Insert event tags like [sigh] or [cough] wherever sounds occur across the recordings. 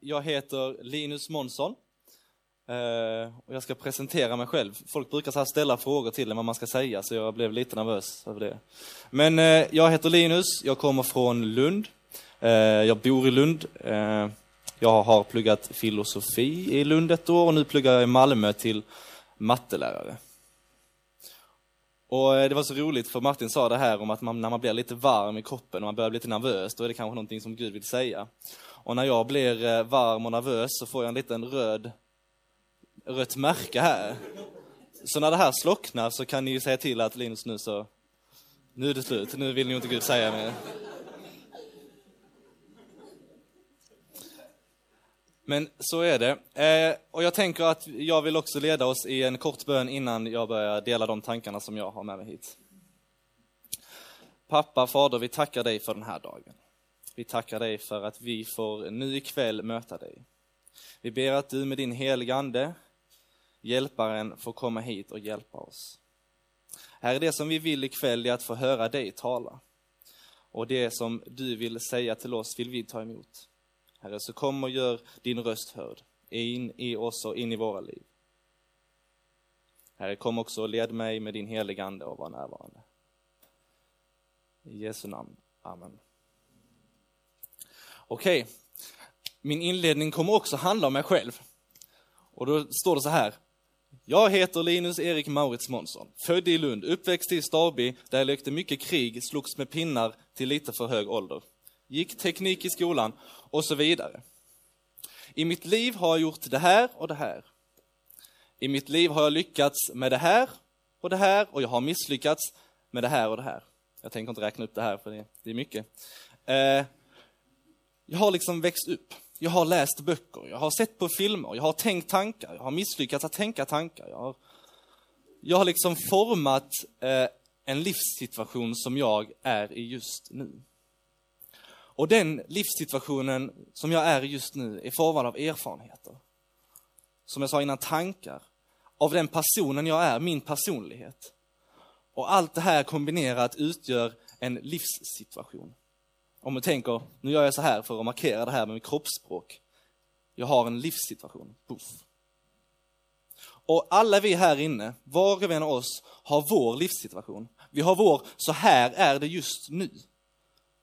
jag heter Linus Månsson. Eh, och jag ska presentera mig själv. Folk brukar så här ställa frågor till en vad man ska säga, så jag blev lite nervös över det. Men eh, jag heter Linus, jag kommer från Lund. Eh, jag bor i Lund. Jag har pluggat filosofi i Lund ett år och nu pluggar jag i Malmö till mattelärare. Och eh, det var så roligt för Martin sa det här om att man, när man blir lite varm i kroppen och man börjar bli lite nervös, då är det kanske någonting som Gud vill säga. Och när jag blir eh, varm och nervös så får jag en liten röd, rött märke här. Så när det här slocknar så kan ni ju säga till att Linus nu så, nu är det slut, nu vill ni inte Gud säga mer. Men så är det. Eh, och jag tänker att jag vill också leda oss i en kort bön innan jag börjar dela de tankarna som jag har med mig hit. Pappa, Fader, vi tackar dig för den här dagen. Vi tackar dig för att vi får nu ikväll möta dig. Vi ber att du med din heliga Ande, hjälparen, får komma hit och hjälpa oss. Här är det som vi vill ikväll är att få höra dig tala. Och det som du vill säga till oss vill vi ta emot. Herre, så kom och gör din röst hörd in i oss och in i våra liv. Herre, kom också och led mig med din heliga Ande och var närvarande. I Jesu namn. Amen. Okej, okay. min inledning kommer också handla om mig själv. Och då står det så här. Jag heter Linus Erik Maurits Månsson, född i Lund, uppväxt i Staby, där jag lekte mycket krig, slogs med pinnar till lite för hög ålder. Gick teknik i skolan och så vidare. I mitt liv har jag gjort det här och det här. I mitt liv har jag lyckats med det här och det här och jag har misslyckats med det här och det här. Jag tänker inte räkna upp det här för det, är mycket. Eh, jag har liksom växt upp. Jag har läst böcker, jag har sett på filmer, jag har tänkt tankar, jag har misslyckats att tänka tankar. Jag har, jag har liksom format eh, en livssituation som jag är i just nu. Och den livssituationen som jag är i just nu är formad av erfarenheter. Som jag sa innan, tankar. Av den personen jag är, min personlighet. Och allt det här kombinerat utgör en livssituation. Om du tänker, nu gör jag så här för att markera det här med mitt kroppsspråk. Jag har en livssituation. Puff. Och alla vi här inne, var och en av oss, har vår livssituation. Vi har vår, så här är det just nu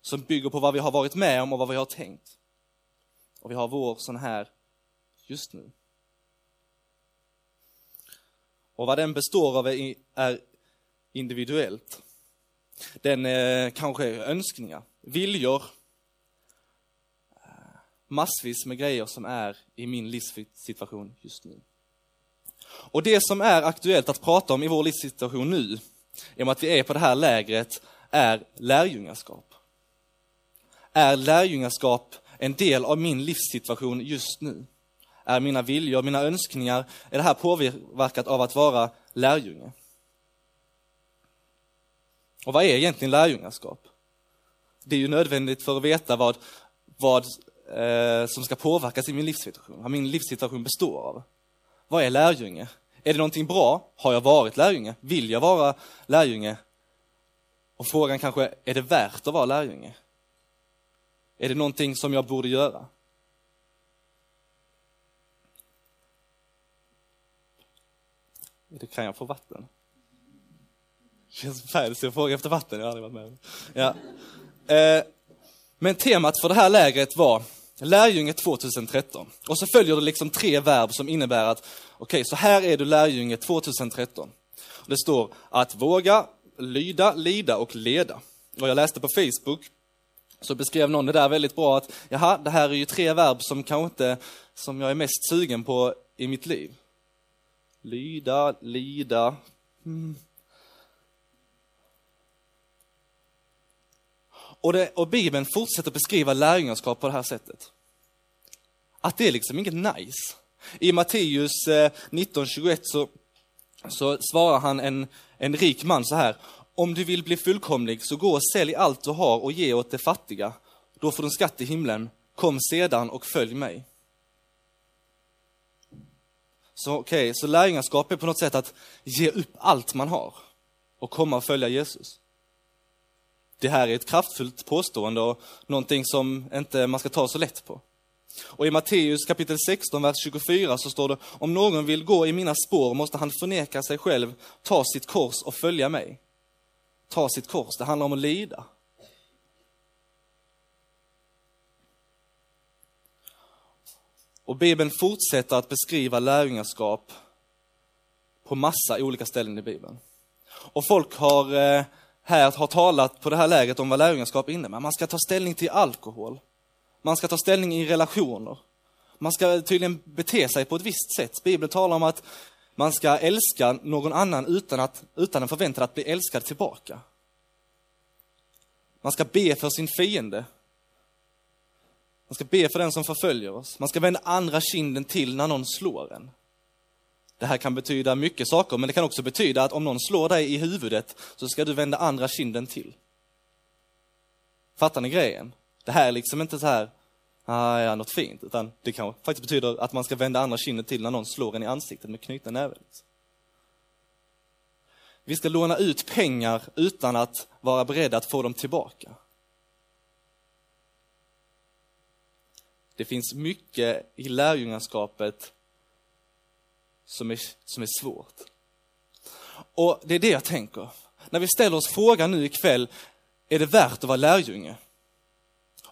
som bygger på vad vi har varit med om och vad vi har tänkt. Och vi har vår sån här just nu. Och vad den består av är individuellt. Den eh, är kanske önskningar, viljor, eh, massvis med grejer som är i min livssituation just nu. Och det som är aktuellt att prata om i vår livssituation nu, i och med att vi är på det här lägret, är lärjungaskap är lärjungaskap en del av min livssituation just nu? Är mina viljor, mina önskningar, är det här påverkat av att vara lärjunge? Och vad är egentligen lärjungaskap? Det är ju nödvändigt för att veta vad, vad eh, som ska påverkas i min livssituation, vad min livssituation består av. Vad är lärjunge? Är det någonting bra? Har jag varit lärjunge? Vill jag vara lärjunge? Och frågan kanske, är det värt att vara lärjunge? Är det någonting som jag borde göra? Det kan jag få vatten? Känns färdigt så jag frågar efter vatten, jag har aldrig varit med ja. Eh, men temat för det här lägret var lärjunge 2013. Och så följer det liksom tre verb som innebär att, okej, okay, så här är du lärjunge 2013. Det står att våga, lyda, lida och leda. Och jag läste på Facebook så beskrev någon det där väldigt bra att, jaha, det här är ju tre verb som kanske inte, som jag är mest sugen på i mitt liv. Lyda, lida. Mm. Och, det, och Bibeln fortsätter beskriva lärjungaskap på det här sättet. Att det är liksom inget nice. I Matteus eh, 19.21 så, så svarar han en, en rik man så här. Om du vill bli fullkomlig, så gå och sälj allt du har och ge åt de fattiga. Då får du en skatt i himlen. Kom sedan och följ mig. Så okej, okay, så lärjungaskap är på något sätt att ge upp allt man har och komma och följa Jesus. Det här är ett kraftfullt påstående och någonting som inte man ska ta så lätt på. Och i Matteus kapitel 16, vers 24 så står det, om någon vill gå i mina spår måste han förneka sig själv, ta sitt kors och följa mig. Ta sitt kors, det handlar om att lida. Och Bibeln fortsätter att beskriva lärjungaskap på massa olika ställen i Bibeln. Och folk har eh, här har talat på det här läget om vad lärjungaskap innebär. Man ska ta ställning till alkohol. Man ska ta ställning i relationer. Man ska tydligen bete sig på ett visst sätt. Bibeln talar om att man ska älska någon annan utan, att, utan en förväntan att bli älskad tillbaka. Man ska be för sin fiende. Man ska be för den som förföljer oss. Man ska vända andra kinden till när någon slår en. Det här kan betyda mycket saker, men det kan också betyda att om någon slår dig i huvudet så ska du vända andra kinden till. Fattar ni grejen? Det här är liksom inte så här, ah, ja, något fint, utan det kan faktiskt betyder att man ska vända andra kinden till när någon slår en i ansiktet med knuten näve. Vi ska låna ut pengar utan att vara beredda att få dem tillbaka. Det finns mycket i lärjungaskapet som är, som är svårt. Och det är det jag tänker. När vi ställer oss frågan nu ikväll, är det värt att vara lärjunge?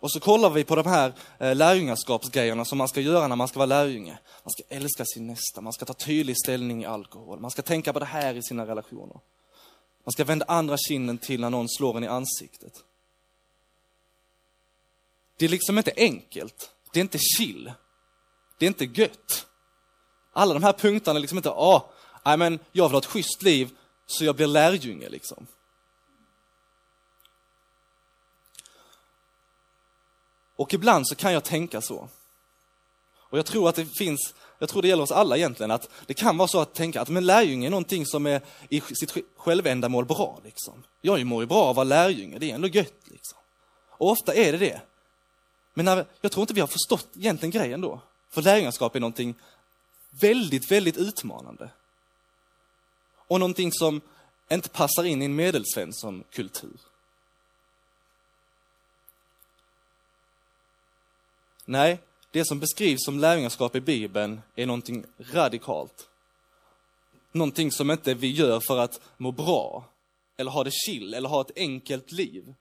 Och så kollar vi på de här eh, lärjungaskapsgrejerna som man ska göra när man ska vara lärjunge. Man ska älska sin nästa, man ska ta tydlig ställning i alkohol, man ska tänka på det här i sina relationer. Man ska vända andra kinden till när någon slår en i ansiktet. Det är liksom inte enkelt, det är inte chill, det är inte gött. Alla de här punkterna är liksom inte, ah, nej men jag vill ha ett schysst liv så jag blir lärjunge liksom. Och ibland så kan jag tänka så. Och jag tror att det finns, jag tror det gäller oss alla egentligen, att det kan vara så att tänka att men lärjunge är någonting som är i sitt självändamål bra liksom. Jag mår ju bra av att vara lärjunge, det är ändå gött liksom. Och ofta är det det. Men när, jag tror inte vi har förstått egentligen grejen då. För lärjungaskap är någonting väldigt, väldigt utmanande. Och någonting som inte passar in i en medelsvensson-kultur. Nej, det som beskrivs som lärjungaskap i Bibeln är någonting radikalt. Någonting som inte vi gör för att må bra, eller ha det chill, eller ha ett enkelt liv.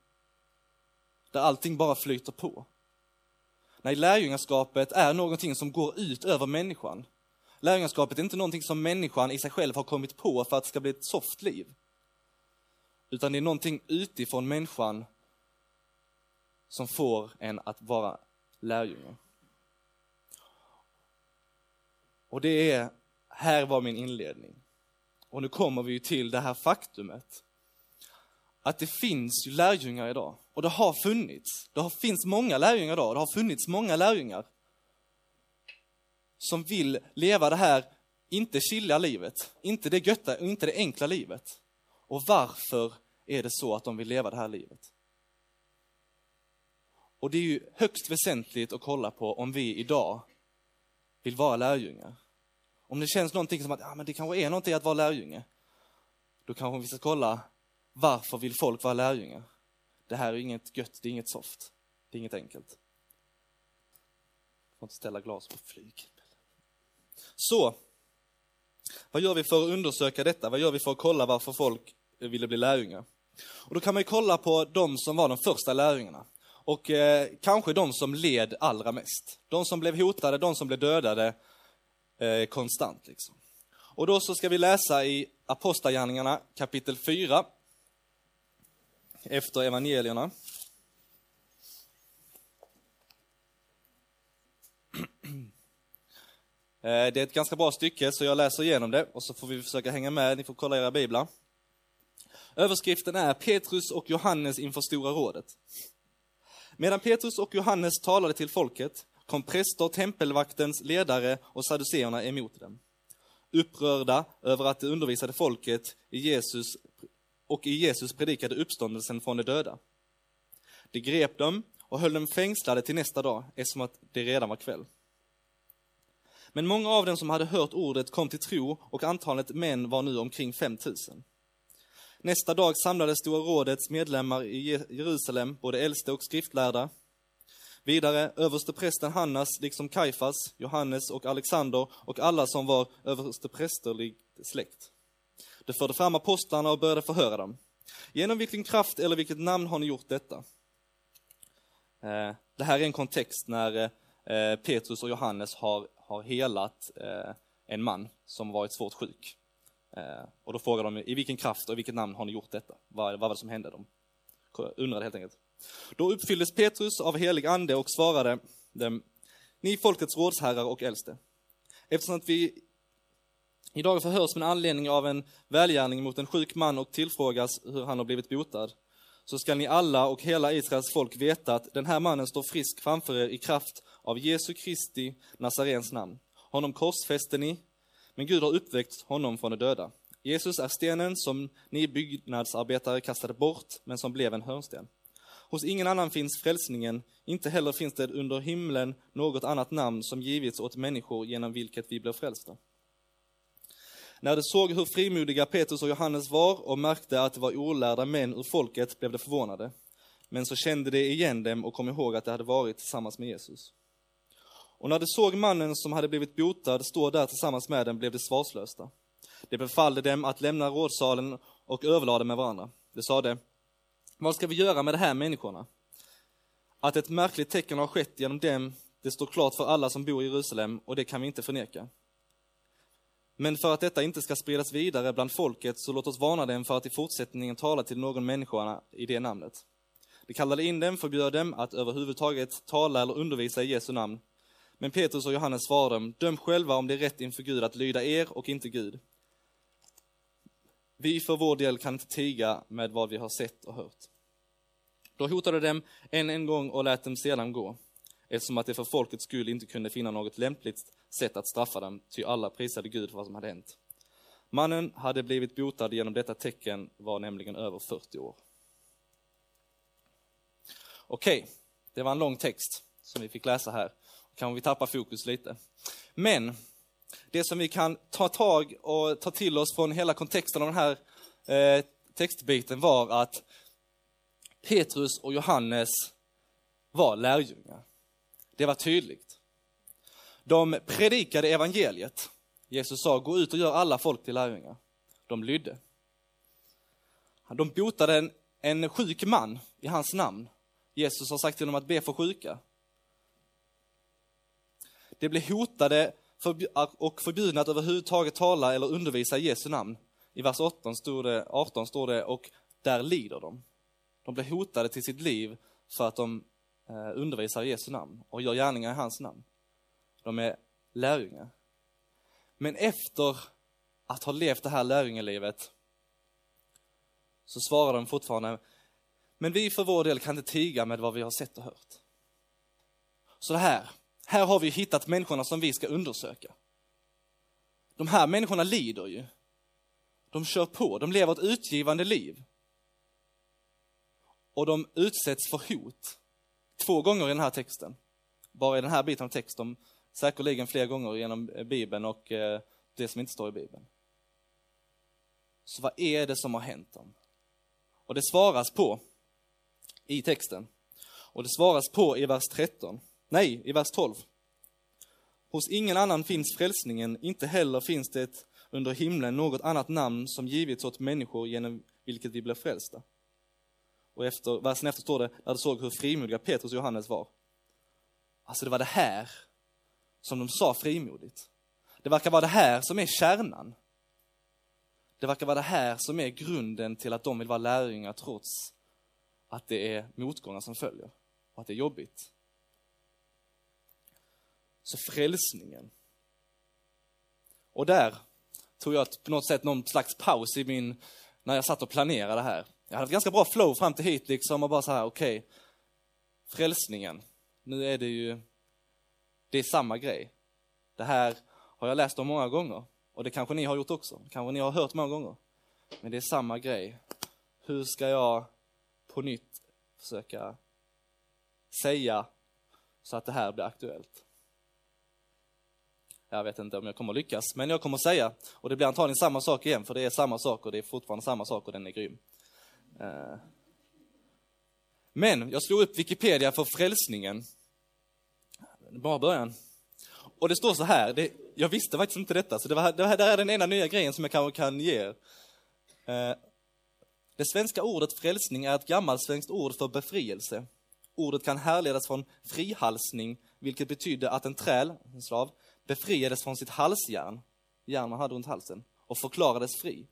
Där allting bara flyter på. Nej, lärjungaskapet är någonting som går ut över människan. Lärjungaskapet är inte någonting som människan i sig själv har kommit på för att det ska bli ett soft liv. Utan det är någonting utifrån människan som får en att vara lärjungar. Och det är, här var min inledning. Och nu kommer vi till det här faktumet. Att det finns ju lärjungar idag. Och det har funnits. Det har, finns många lärjungar idag. Det har funnits många lärjungar som vill leva det här, inte chilla livet, inte det götta, inte det enkla livet. Och varför är det så att de vill leva det här livet? Och det är ju högst väsentligt att kolla på om vi idag vill vara lärjungar. Om det känns någonting som att ja, men det kanske är någonting att vara lärjunge, då kanske vi ska kolla varför vill folk vara lärjungar? Det här är inget gött, det är inget soft, det är inget enkelt. Jag får inte ställa glas på flyg. Så, vad gör vi för att undersöka detta? Vad gör vi för att kolla varför folk ville bli lärjungar? Och då kan man ju kolla på de som var de första lärjungarna. Och eh, kanske de som led allra mest. De som blev hotade, de som blev dödade eh, konstant. Liksom. Och då så ska vi läsa i Apostlagärningarna kapitel 4, efter evangelierna. [clears throat] Eh, det är ett ganska bra stycke, så jag läser igenom det och så får vi försöka hänga med. Ni får kolla era biblar. Överskriften är Petrus och Johannes inför Stora rådet. Medan Petrus och Johannes talade till folket kom präster, tempelvaktens ledare och saduceerna emot dem. Upprörda över att de undervisade folket i Jesus och i Jesus predikade uppståndelsen från de döda. De grep dem och höll dem fängslade till nästa dag eftersom att det redan var kväll. Men många av dem som hade hört ordet kom till tro och antalet män var nu omkring 5000. Nästa dag samlades Stora rådets medlemmar i Jerusalem, både äldste och skriftlärda. Vidare översteprästen Hannas, liksom Kaifas, Johannes och Alexander och alla som var översteprästerlig släkt. De förde fram apostlarna och började förhöra dem. Genom vilken kraft eller vilket namn har ni gjort detta? Eh, det här är en kontext när eh, Petrus och Johannes har, har helat eh, en man som varit svårt sjuk. Eh, och då frågar de i vilken kraft och i vilket namn har ni gjort detta? Vad, vad var det som hände? De undrade helt enkelt. Då uppfylldes Petrus av helig ande och svarade dem, ni folkets rådsherrar och äldste. Eftersom att vi idag förhörs med anledning av en välgärning mot en sjuk man och tillfrågas hur han har blivit botad, så skall ni alla och hela Israels folk veta att den här mannen står frisk framför er i kraft av Jesu Kristi Nazarens namn. Honom korsfäste ni, men Gud har uppväckt honom från de döda. Jesus är stenen som ni byggnadsarbetare kastade bort, men som blev en hörnsten. Hos ingen annan finns frälsningen, inte heller finns det under himlen något annat namn som givits åt människor genom vilket vi blev frälsta. När de såg hur frimodiga Petrus och Johannes var och märkte att det var olärda män ur folket blev de förvånade. Men så kände de igen dem och kom ihåg att de hade varit tillsammans med Jesus. Och när de såg mannen som hade blivit botad stå där tillsammans med dem blev de svarslösa. De befallde dem att lämna rådsalen och överlade med varandra. De sade, vad ska vi göra med de här människorna? Att ett märkligt tecken har skett genom dem, det står klart för alla som bor i Jerusalem och det kan vi inte förneka. Men för att detta inte ska spridas vidare bland folket, så låt oss varna dem för att i fortsättningen tala till någon människa i det namnet. De kallade in dem, förbjöd dem att överhuvudtaget tala eller undervisa i Jesu namn. Men Petrus och Johannes svarade dem, döm själva om det är rätt inför Gud att lyda er och inte Gud. Vi för vår del kan inte tiga med vad vi har sett och hört. Då hotade dem än en gång och lät dem sedan gå, eftersom att de för folkets skull inte kunde finna något lämpligt sätt att straffa dem, ty alla prisade Gud för vad som hade hänt. Mannen hade blivit botad genom detta tecken, var nämligen över 40 år. Okej, det var en lång text som vi fick läsa här. Kanske vi tappar fokus lite. Men det som vi kan ta tag och ta till oss från hela kontexten av den här eh, textbiten var att Petrus och Johannes var lärjungar. Det var tydligt. De predikade evangeliet. Jesus sa, gå ut och gör alla folk till lärjungar. De lydde. De botade en, en sjuk man i hans namn. Jesus har sagt till dem att be för sjuka. De blev hotade och förbjudna att överhuvudtaget tala eller undervisa i Jesu namn. I vers 18 står det, 18 står det, och där lider de. De blir hotade till sitt liv för att de eh, undervisar i Jesu namn och gör gärningar i hans namn. De är lärjungar. Men efter att ha levt det här lärjungelivet så svarar de fortfarande, men vi för vår del kan inte tiga med vad vi har sett och hört. Så det här, här har vi hittat människorna som vi ska undersöka. De här människorna lider ju. De kör på, de lever ett utgivande liv. Och de utsätts för hot. Två gånger i den här texten. Bara i den här biten av texten, säkerligen fler gånger genom eh, Bibeln och eh, det som inte står i Bibeln. Så vad är det som har hänt dem? Och det svaras på i texten. Och det svaras på i vers 13. Nej, i vers 12. Hos ingen annan finns frälsningen, inte heller finns det under himlen något annat namn som givits åt människor genom vilket vi blev frälsta. Och efter, versen efter står det, där du såg hur frimodiga Petrus och Johannes var. Alltså det var det här som de sa frimodigt. Det verkar vara det här som är kärnan. Det verkar vara det här som är grunden till att de vill vara lärjungar trots att det är motgångar som följer och att det är jobbigt. Så frälsningen. Och där tog jag på något sätt någon slags paus i min, när jag satt och planerade det här. Jag hade ett ganska bra flow fram till hit liksom och bara så här, okej, okay, frälsningen. Nu är det ju, det är samma grej. Det här har jag läst om många gånger och det kanske ni har gjort också. Kanske ni har hört många gånger. Men det är samma grej. Hur ska jag på nytt försöka säga så att det här blir aktuellt? Jag vet inte om jag kommer lyckas, men jag kommer säga, och det blir antagligen samma sak igen, för det är samma sak och det är fortfarande samma sak och den är grym. Eh. Men jag slog upp Wikipedia för frälsningen Bra början. Och det står så här, det, jag visste faktiskt inte detta, så det, var, det, här, det här är den ena nya grejen som jag kanske kan ge er. Eh, det svenska ordet frälsning är ett gammalt ord för befrielse. Ordet kan härledas från frihalsning, vilket betydde att en träl, en slav, befriades från sitt halsjärn, järn man hade runt halsen, och förklarades fri.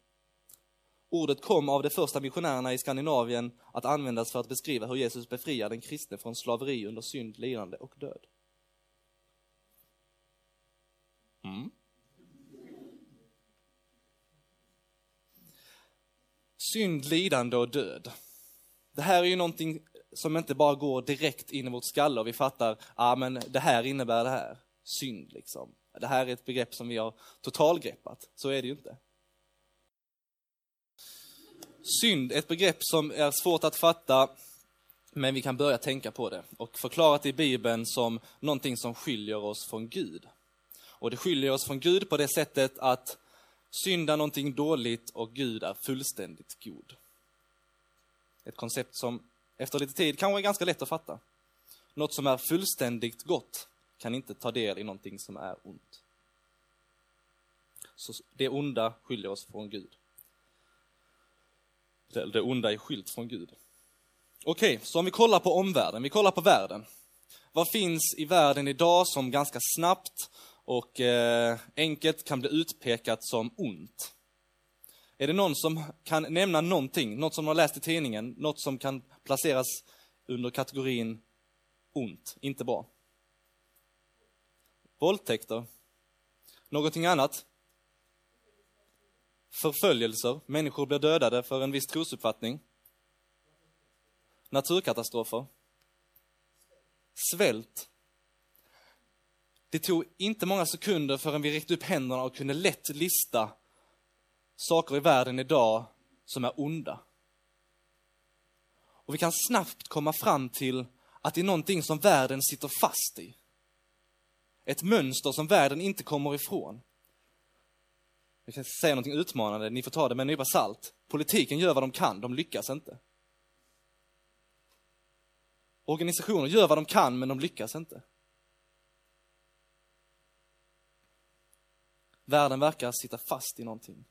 Ordet kom av de första missionärerna i Skandinavien att användas för att beskriva hur Jesus befriar den kristne från slaveri under synd, lidande och död. Mm. Synd, lidande och död. Det här är ju någonting som inte bara går direkt in i vårt skalle och vi fattar, ja ah, men det här innebär det här. Synd liksom. Det här är ett begrepp som vi har totalgreppat. Så är det ju inte. Synd är ett begrepp som är svårt att fatta, men vi kan börja tänka på det och förklarat i Bibeln som någonting som skiljer oss från Gud. Och det skiljer oss från Gud på det sättet att synd är någonting dåligt och Gud är fullständigt god. Ett koncept som efter lite tid kanske är ganska lätt att fatta. Något som är fullständigt gott kan inte ta del i någonting som är ont. Så det onda skiljer oss från Gud. Det onda är skilt från Gud. Okej, okay, så om vi kollar på omvärlden, vi kollar på världen. Vad finns i världen idag som ganska snabbt och eh, enkelt kan bli utpekat som ont? Är det någon som kan nämna någonting, något som har läst i tidningen, något som kan placeras under kategorin ont, inte bra? Våldtäkter? Någonting annat? Förföljelser, människor blir dödade för en viss trosuppfattning. Naturkatastrofer. Svält. Det tog inte många sekunder förrän vi räckte upp händerna och kunde lätt lista saker i världen idag som är onda. Och vi kan snabbt komma fram till att det är någonting som världen sitter fast i. Ett mönster som världen inte kommer ifrån. Jag kan säga någonting utmanande, ni får ta det med en nypa salt. Politiken gör vad de kan, de lyckas inte. Organisationer gör vad de kan, men de lyckas inte. Världen verkar sitta fast i någonting.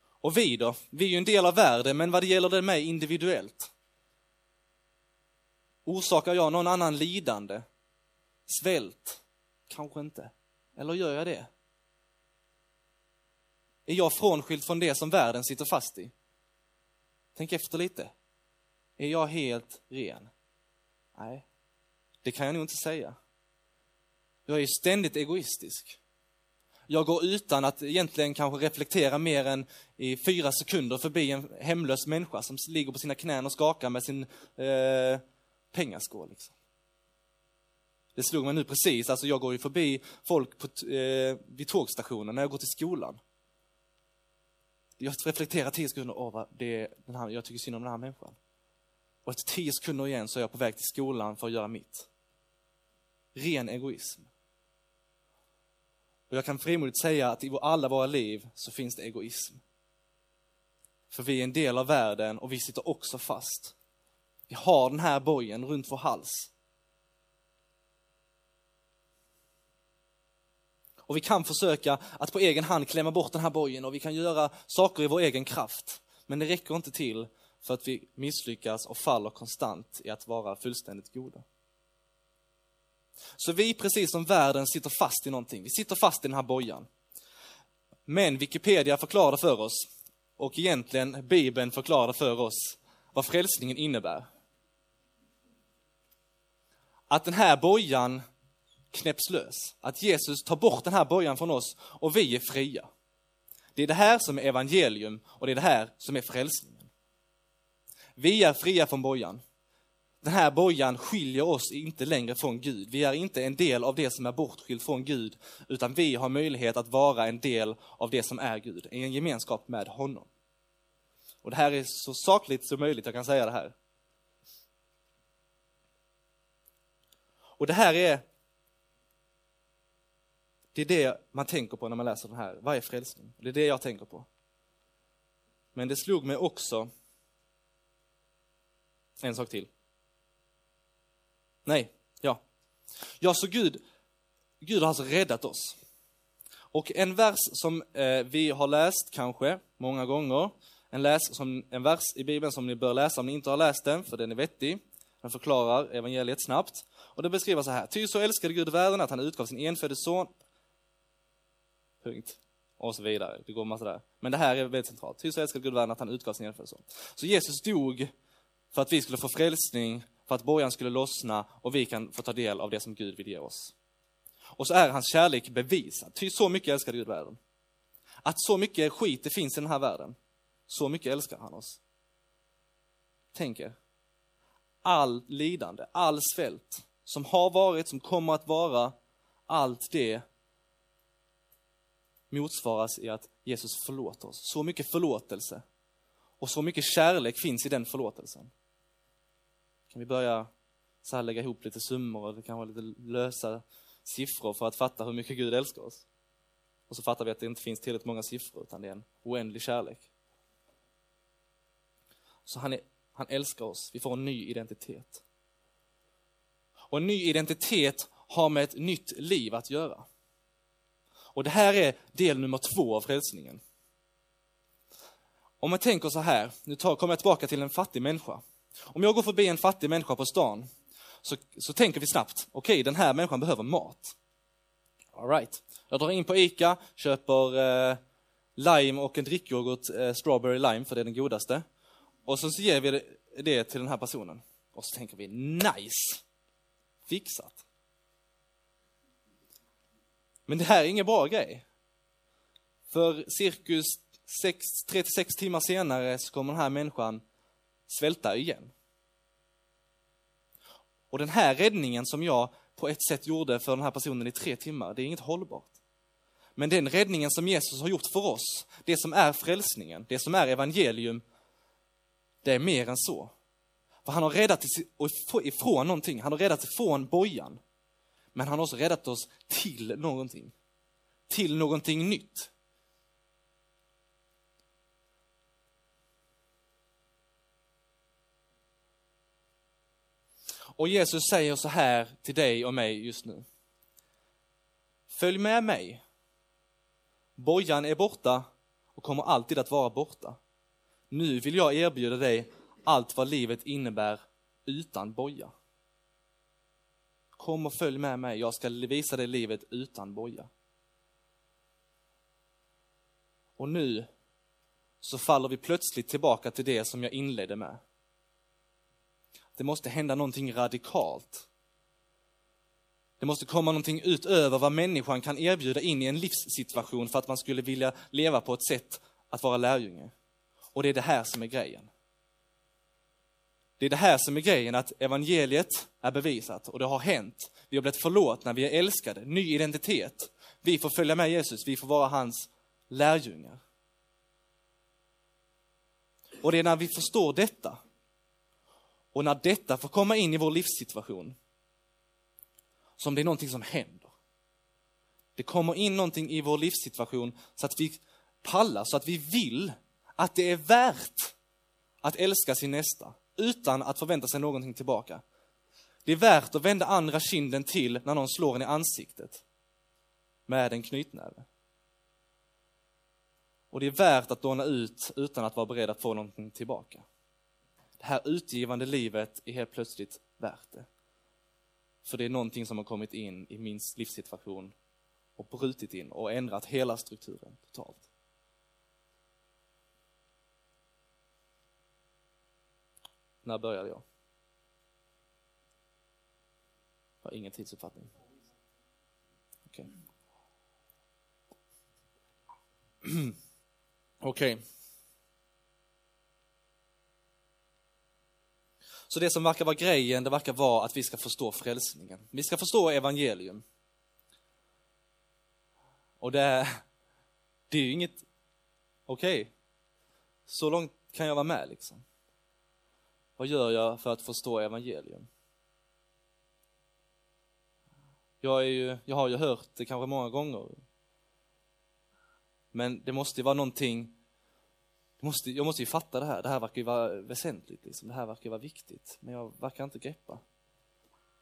Och vi då? Vi är ju en del av världen, men vad det gäller det mig individuellt? Orsakar jag någon annan lidande? Svält? Kanske inte. Eller gör jag det? Är jag frånskild från det som världen sitter fast i? Tänk efter lite. Är jag helt ren? Nej, det kan jag nog inte säga. Jag är ständigt egoistisk. Jag går utan att egentligen kanske reflektera mer än i fyra sekunder förbi en hemlös människa som ligger på sina knän och skakar med sin eh, pengaskål. Liksom. Det slog mig nu precis, alltså jag går ju förbi folk på, eh, vid tågstationen när jag går till skolan. Jag reflekterar tio sekunder, åh, vad det är den här, jag tycker synd om den här människan. Och efter tio sekunder igen så är jag på väg till skolan för att göra mitt. Ren egoism. Och jag kan frimodigt säga att i alla våra liv så finns det egoism. För vi är en del av världen och vi sitter också fast. Vi har den här bojen runt vår hals. Och vi kan försöka att på egen hand klämma bort den här bojen och vi kan göra saker i vår egen kraft. Men det räcker inte till för att vi misslyckas och faller konstant i att vara fullständigt goda. Så vi, precis som världen, sitter fast i någonting. Vi sitter fast i den här bojan. Men Wikipedia förklarar för oss, och egentligen Bibeln förklarar för oss, vad frälsningen innebär. Att den här bojan knäpps lös. Att Jesus tar bort den här bojan från oss och vi är fria. Det är det här som är evangelium och det är det här som är frälsningen. Vi är fria från bojan. Den här bojan skiljer oss inte längre från Gud. Vi är inte en del av det som är bortskilt från Gud, utan vi har möjlighet att vara en del av det som är Gud, i en gemenskap med honom. Och det här är så sakligt som möjligt jag kan säga det här. Och det här är det är det man tänker på när man läser den här. Vad är frälsning? Det är det jag tänker på. Men det slog mig också en sak till. Nej, ja. Ja, så Gud, Gud har alltså räddat oss. Och en vers som eh, vi har läst kanske många gånger, en, läs, som, en vers i Bibeln som ni bör läsa om ni inte har läst den, för den är vettig. Den förklarar evangeliet snabbt. Och det beskriver så här. Ty så älskade Gud världen att han utgav sin enfödde son. Punkt. Och så vidare. Det går massa där. Men det här är väldigt centralt. Ty så älskade Gud världen att han utgav sin enfödde son. Så Jesus dog för att vi skulle få frälsning, för att bojan skulle lossna och vi kan få ta del av det som Gud vill ge oss. Och så är hans kärlek bevisad. Ty så mycket älskade Gud världen. Att så mycket skit det finns i den här världen, så mycket älskar han oss. Tänk er. All lidande, all svält som har varit, som kommer att vara, allt det motsvaras i att Jesus förlåter oss. Så mycket förlåtelse och så mycket kärlek finns i den förlåtelsen. Kan vi börja så här lägga ihop lite summor och det kan vara lite lösa siffror för att fatta hur mycket Gud älskar oss. Och så fattar vi att det inte finns tillräckligt många siffror utan det är en oändlig kärlek. Så han, är, han älskar oss, vi får en ny identitet. Och en ny identitet har med ett nytt liv att göra. Och det här är del nummer två av frälsningen. Om man tänker så här, nu tar, kommer jag tillbaka till en fattig människa. Om jag går förbi en fattig människa på stan, så, så tänker vi snabbt, okej okay, den här människan behöver mat. All right. Jag drar in på ICA, köper eh, lime och en drickyoghurt, eh, strawberry lime, för det är den godaste. Och så, så ger vi det, det till den här personen. Och så tänker vi, nice! Fixat. Men det här är ingen bra grej. För cirkus 3-6 timmar senare så kommer den här människan svälta igen. Och den här räddningen som jag på ett sätt gjorde för den här personen i tre timmar, det är inget hållbart. Men den räddningen som Jesus har gjort för oss, det som är frälsningen, det som är evangelium, det är mer än så. För han har räddat ifrån någonting, han har räddat ifrån bojan. Men han har också räddat oss till någonting. Till någonting nytt. Och Jesus säger så här till dig och mig just nu. Följ med mig. Bojan är borta och kommer alltid att vara borta. Nu vill jag erbjuda dig allt vad livet innebär utan boja. Kom och följ med mig, jag ska visa dig livet utan boja. Och nu så faller vi plötsligt tillbaka till det som jag inledde med. Det måste hända någonting radikalt. Det måste komma någonting utöver vad människan kan erbjuda in i en livssituation för att man skulle vilja leva på ett sätt att vara lärjunge. Och det är det här som är grejen. Det är det här som är grejen, att evangeliet är bevisat och det har hänt. Vi har blivit förlåtna, vi är älskade, ny identitet. Vi får följa med Jesus, vi får vara hans lärjungar. Och det är när vi förstår detta och när detta får komma in i vår livssituation som det är någonting som händer. Det kommer in någonting i vår livssituation så att vi pallar, så att vi vill att det är värt att älska sin nästa utan att förvänta sig någonting tillbaka. Det är värt att vända andra kinden till när någon slår en i ansiktet med en knytnäve. Och det är värt att låna ut utan att vara beredd att få någonting tillbaka. Det här utgivande livet är helt plötsligt värt det. För det är någonting som har kommit in i min livssituation och brutit in och ändrat hela strukturen totalt. När började jag? Jag har ingen tidsuppfattning. Okej. Okay. [clears throat] Okej. Okay. Så det som verkar vara grejen, det verkar vara att vi ska förstå frälsningen. Vi ska förstå evangelium. Och det, det är ju inget, okej, okay. så långt kan jag vara med liksom. Vad gör jag för att förstå evangelium? Jag, är ju, jag har ju hört det kanske många gånger. Men det måste ju vara någonting, måste, jag måste ju fatta det här, det här verkar ju vara väsentligt, liksom. det här verkar ju vara viktigt. Men jag verkar inte greppa.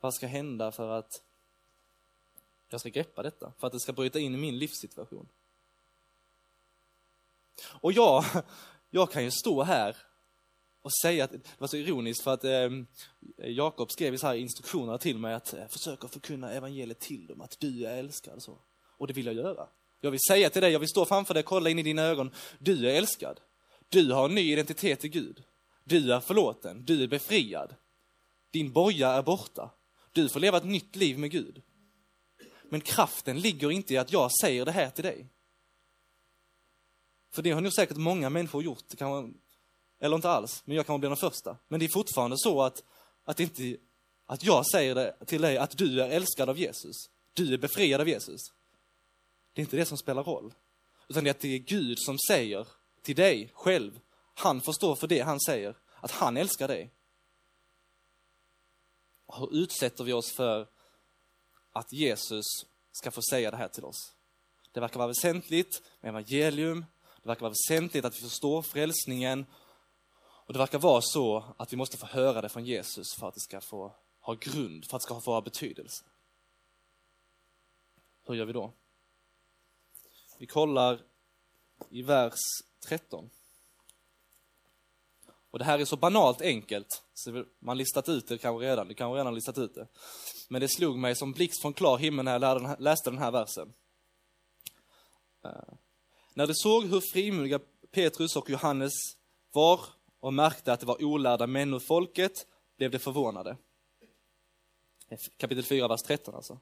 Vad ska hända för att Jag ska greppa detta för att det ska bryta in i min livssituation. Och jag, [laughs] jag kan ju stå här och säga att, det var så ironiskt för att eh, Jakob skrev i så här instruktioner till mig att eh, försöka förkunna evangeliet till dem, att du är älskad. och Så. Och det vill jag göra. Jag vill säga till dig, jag vill stå framför dig, kolla in i dina ögon, du är älskad. Du har en ny identitet i Gud. Du är förlåten, du är befriad. Din boja är borta. Du får leva ett nytt liv med Gud. Men kraften ligger inte i att jag säger det här till dig. För det har nog säkert många människor gjort, eller inte alls, men jag kan bli den första. Men det är fortfarande så att, att, inte, att jag säger det till dig att du är älskad av Jesus. Du är befriad av Jesus. Det är inte det som spelar roll. Utan det är att det är Gud som säger till dig själv, han får stå för det han säger, att han älskar dig. Hur utsätter vi oss för att Jesus ska få säga det här till oss? Det verkar vara väsentligt med evangelium, det verkar vara väsentligt att vi förstår frälsningen och det verkar vara så att vi måste få höra det från Jesus för att det ska få ha grund, för att det ska få ha betydelse. Hur gör vi då? Vi kollar i vers 13. Och det här är så banalt enkelt, så man listat ut det kanske redan, du kanske redan listat ut det. Men det slog mig som blixt från klar himmel när jag läste den här versen. Eh, när de såg hur frimodiga Petrus och Johannes var och märkte att det var olärda män ur folket, blev de förvånade. Kapitel 4, vers 13 alltså.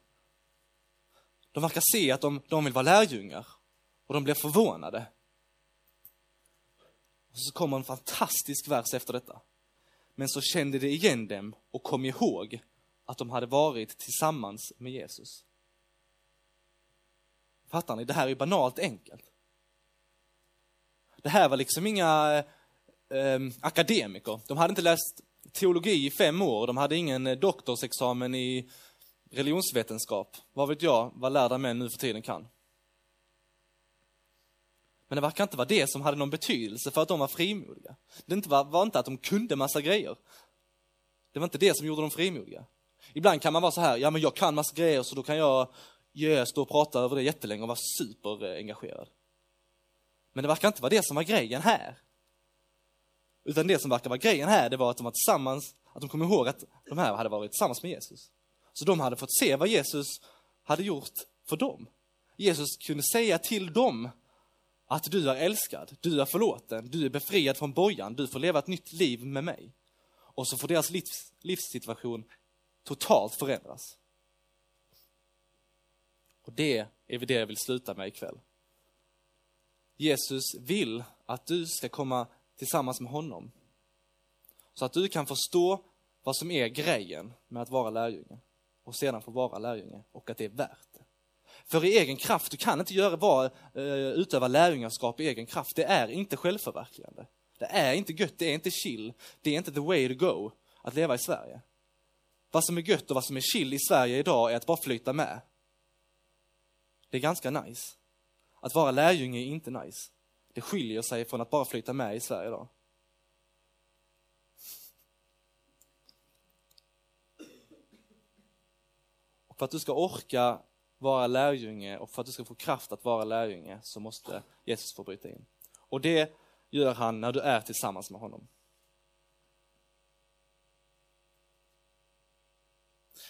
De verkar se att de, de vill vara lärjungar och de blev förvånade. Och så kommer en fantastisk vers efter detta. Men så kände de igen dem och kom ihåg att de hade varit tillsammans med Jesus. Fattar ni? Det här är banalt enkelt. Det här var liksom inga eh, eh, akademiker. De hade inte läst teologi i fem år, de hade ingen eh, doktorsexamen i religionsvetenskap. Vad vet jag vad lärda män nu för tiden kan. Men det verkar inte vara det som hade någon betydelse för att de var frimodiga. Det var, var inte att de kunde massa grejer. Det var inte det som gjorde dem frimodiga. Ibland kan man vara så här, ja men jag kan massa grejer så då kan jag yeah, stå och prata över det jättelänge och vara superengagerad. Men det verkar inte vara det som var grejen här. Utan det som verkar vara grejen här, det var att de var tillsammans, att de kom ihåg att de här hade varit tillsammans med Jesus. Så de hade fått se vad Jesus hade gjort för dem. Jesus kunde säga till dem att du är älskad, du är förlåten, du är befriad från bojan, du får leva ett nytt liv med mig. Och så får deras livs, livssituation totalt förändras. Och det är det jag vill sluta med ikväll. Jesus vill att du ska komma tillsammans med honom. Så att du kan förstå vad som är grejen med att vara lärjunge och sedan få vara lärjunge och att det är värt det. För i egen kraft, du kan inte göra, vara, eh, utöva lärjungaskap i egen kraft. Det är inte självförverkligande. Det är inte gött, det är inte chill, det är inte the way to go att leva i Sverige. Vad som är gött och vad som är chill i Sverige idag är att bara flyta med. Det är ganska nice. Att vara lärjunge är inte nice. Det skiljer sig från att bara flyta med i Sverige idag. Och för att du ska orka vara lärjunge och för att du ska få kraft att vara lärjunge så måste Jesus få bryta in. Och det gör han när du är tillsammans med honom.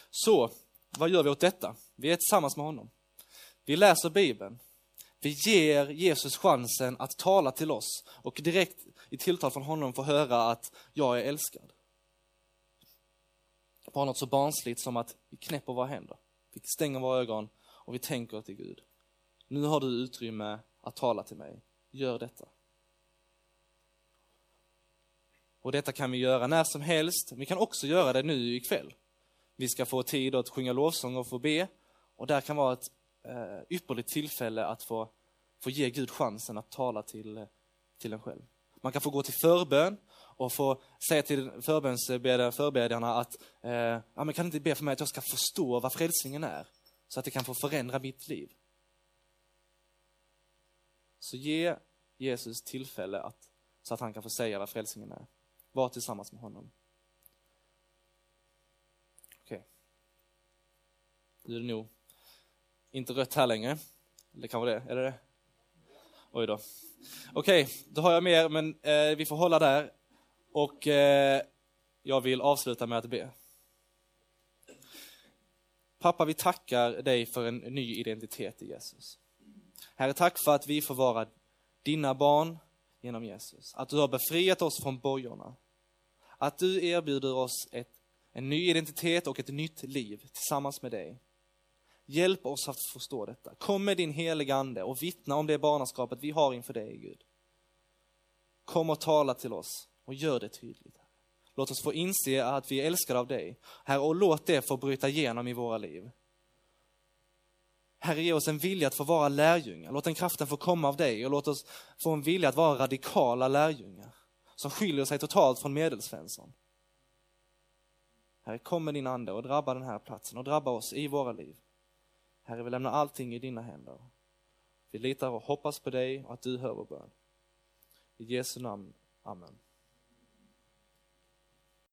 Så, vad gör vi åt detta? Vi är tillsammans med honom. Vi läser Bibeln. Vi ger Jesus chansen att tala till oss och direkt i tilltal från honom få höra att jag är älskad. Bara något så barnsligt som att vi knäpper våra händer, vi stänger våra ögon och vi tänker till Gud. Nu har du utrymme att tala till mig. Gör detta. Och detta kan vi göra när som helst. Vi kan också göra det nu ikväll. Vi ska få tid att sjunga lovsång och få be. Och där kan vara ett eh, ypperligt tillfälle att få, få ge Gud chansen att tala till, eh, till en själv. Man kan få gå till förbön och få säga till förbedjarna att eh, ja, men kan inte be för mig att jag ska förstå vad frälsningen är, så att det kan få förändra mitt liv. Så ge Jesus tillfälle att, så att han kan få säga vad frälsningen är. Var tillsammans med honom. Okej. Okay. Nu är det nog inte rött här längre. Eller kanske det, är det det? Oj då. Okej, okay, då har jag mer, men eh, vi får hålla där. Och eh, jag vill avsluta med att be. Pappa, vi tackar dig för en ny identitet i Jesus. Herre, tack för att vi får vara dina barn genom Jesus. Att du har befriat oss från bojorna. Att du erbjuder oss ett, en ny identitet och ett nytt liv tillsammans med dig. Hjälp oss att förstå detta. Kom med din heliga Ande och vittna om det barnaskapet vi har inför dig, Gud. Kom och tala till oss och gör det tydligt. Låt oss få inse att vi är älskade av dig. Herre, och låt det få bryta igenom i våra liv. Herre, ge oss en vilja att få vara lärjungar. Låt den kraften få komma av dig och låt oss få en vilja att vara radikala lärjungar som skiljer sig totalt från medelsvensson. Herre, kom med din ande och drabba den här platsen och drabba oss i våra liv. Herre, vi lämnar allting i dina händer. Vi litar och hoppas på dig och att du hör vår bön. I Jesu namn. Amen.